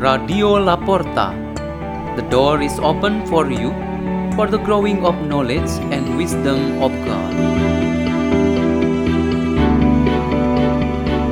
Radio La Porta. The door is open for you for the growing of knowledge and wisdom of God.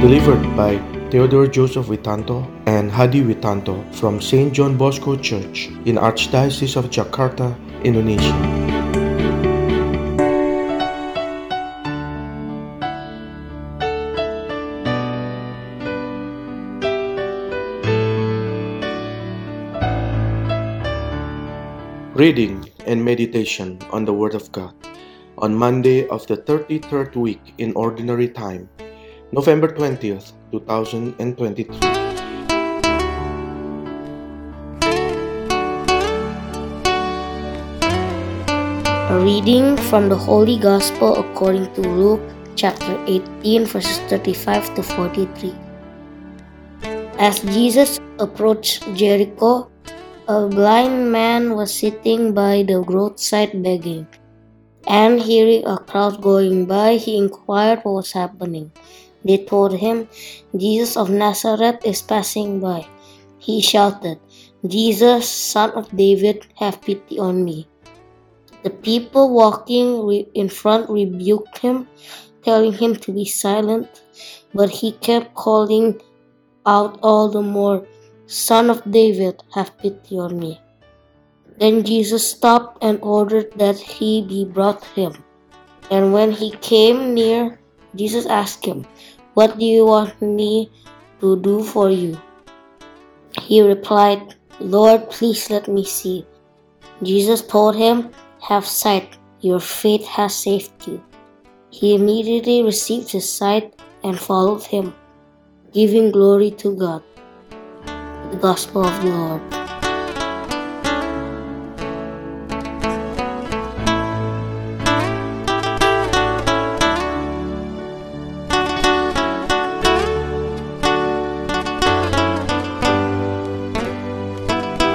Delivered by Theodore Joseph Witanto and Hadi Witanto from St. John Bosco Church in Archdiocese of Jakarta, Indonesia. Reading and meditation on the Word of God on Monday of the 33rd week in Ordinary Time, November 20th, 2023. A reading from the Holy Gospel according to Luke chapter 18, verses 35 to 43. As Jesus approached Jericho, a blind man was sitting by the roadside begging. And hearing a crowd going by, he inquired what was happening. They told him, Jesus of Nazareth is passing by. He shouted, Jesus, son of David, have pity on me. The people walking in front rebuked him, telling him to be silent, but he kept calling out all the more, Son of David, have pity on me. Then Jesus stopped and ordered that he be brought him. And when he came near, Jesus asked him, What do you want me to do for you? He replied, Lord, please let me see. Jesus told him, Have sight, your faith has saved you. He immediately received his sight and followed him, giving glory to God. The Gospel of the Lord.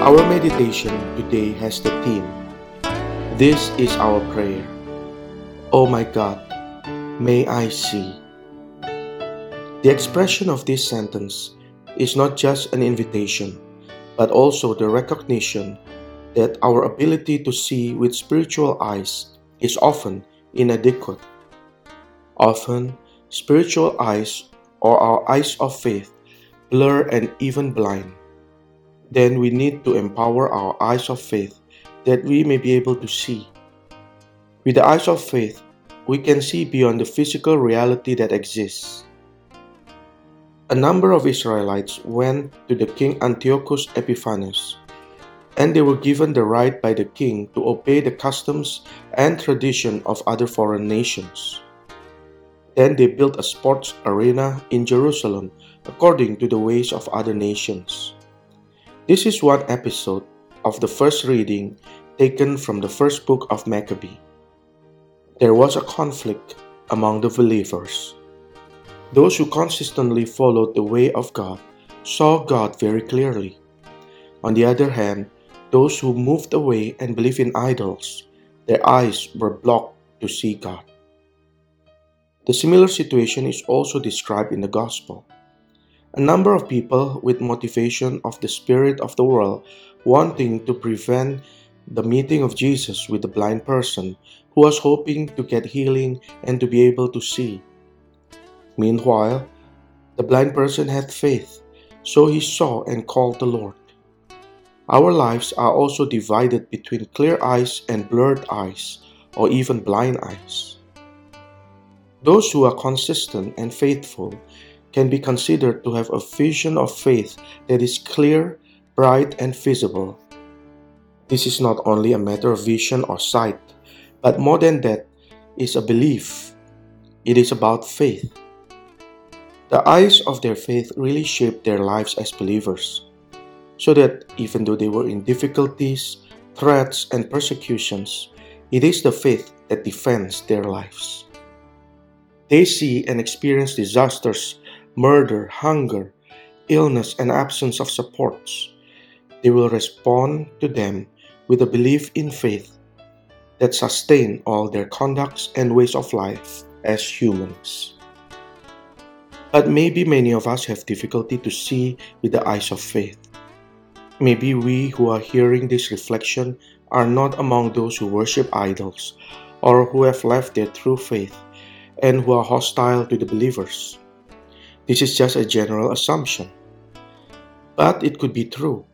Our meditation today has the theme This is our prayer. Oh my God, may I see. The expression of this sentence is not just an invitation, but also the recognition that our ability to see with spiritual eyes is often inadequate. Often, spiritual eyes or our eyes of faith blur and even blind then we need to empower our eyes of faith that we may be able to see. With the eyes of faith, we can see beyond the physical reality that exists. A number of Israelites went to the king Antiochus Epiphanes, and they were given the right by the king to obey the customs and tradition of other foreign nations. Then they built a sports arena in Jerusalem according to the ways of other nations. This is one episode of the first reading taken from the first book of Maccabee. There was a conflict among the believers. Those who consistently followed the way of God saw God very clearly. On the other hand, those who moved away and believed in idols, their eyes were blocked to see God. The similar situation is also described in the Gospel. A number of people with motivation of the spirit of the world wanting to prevent the meeting of Jesus with the blind person who was hoping to get healing and to be able to see. Meanwhile, the blind person had faith, so he saw and called the Lord. Our lives are also divided between clear eyes and blurred eyes, or even blind eyes. Those who are consistent and faithful can be considered to have a vision of faith that is clear, bright, and visible. This is not only a matter of vision or sight, but more than that, is a belief. It is about faith. The eyes of their faith really shaped their lives as believers, so that even though they were in difficulties, threats, and persecutions, it is the faith that defends their lives. They see and experience disasters murder, hunger, illness, and absence of supports, they will respond to them with a belief in faith that sustain all their conducts and ways of life as humans. But maybe many of us have difficulty to see with the eyes of faith. Maybe we who are hearing this reflection are not among those who worship idols or who have left their true faith and who are hostile to the believers. This is just a general assumption. But it could be true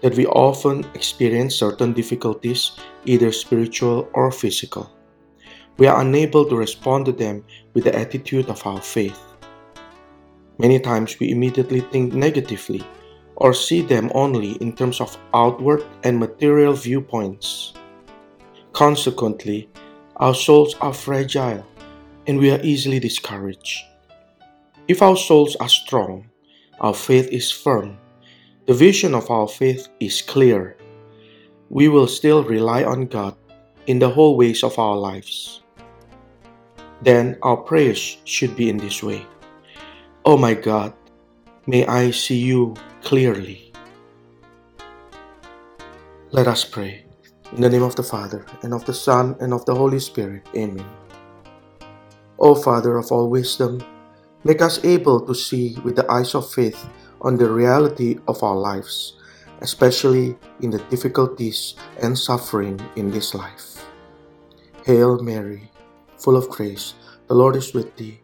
that we often experience certain difficulties, either spiritual or physical. We are unable to respond to them with the attitude of our faith. Many times we immediately think negatively or see them only in terms of outward and material viewpoints. Consequently, our souls are fragile and we are easily discouraged. If our souls are strong, our faith is firm, the vision of our faith is clear, we will still rely on God in the whole ways of our lives. Then our prayers should be in this way Oh my God, may I see you clearly. Let us pray. In the name of the Father, and of the Son, and of the Holy Spirit. Amen. O Father of all wisdom, make us able to see with the eyes of faith on the reality of our lives, especially in the difficulties and suffering in this life. Hail Mary, full of grace, the Lord is with thee.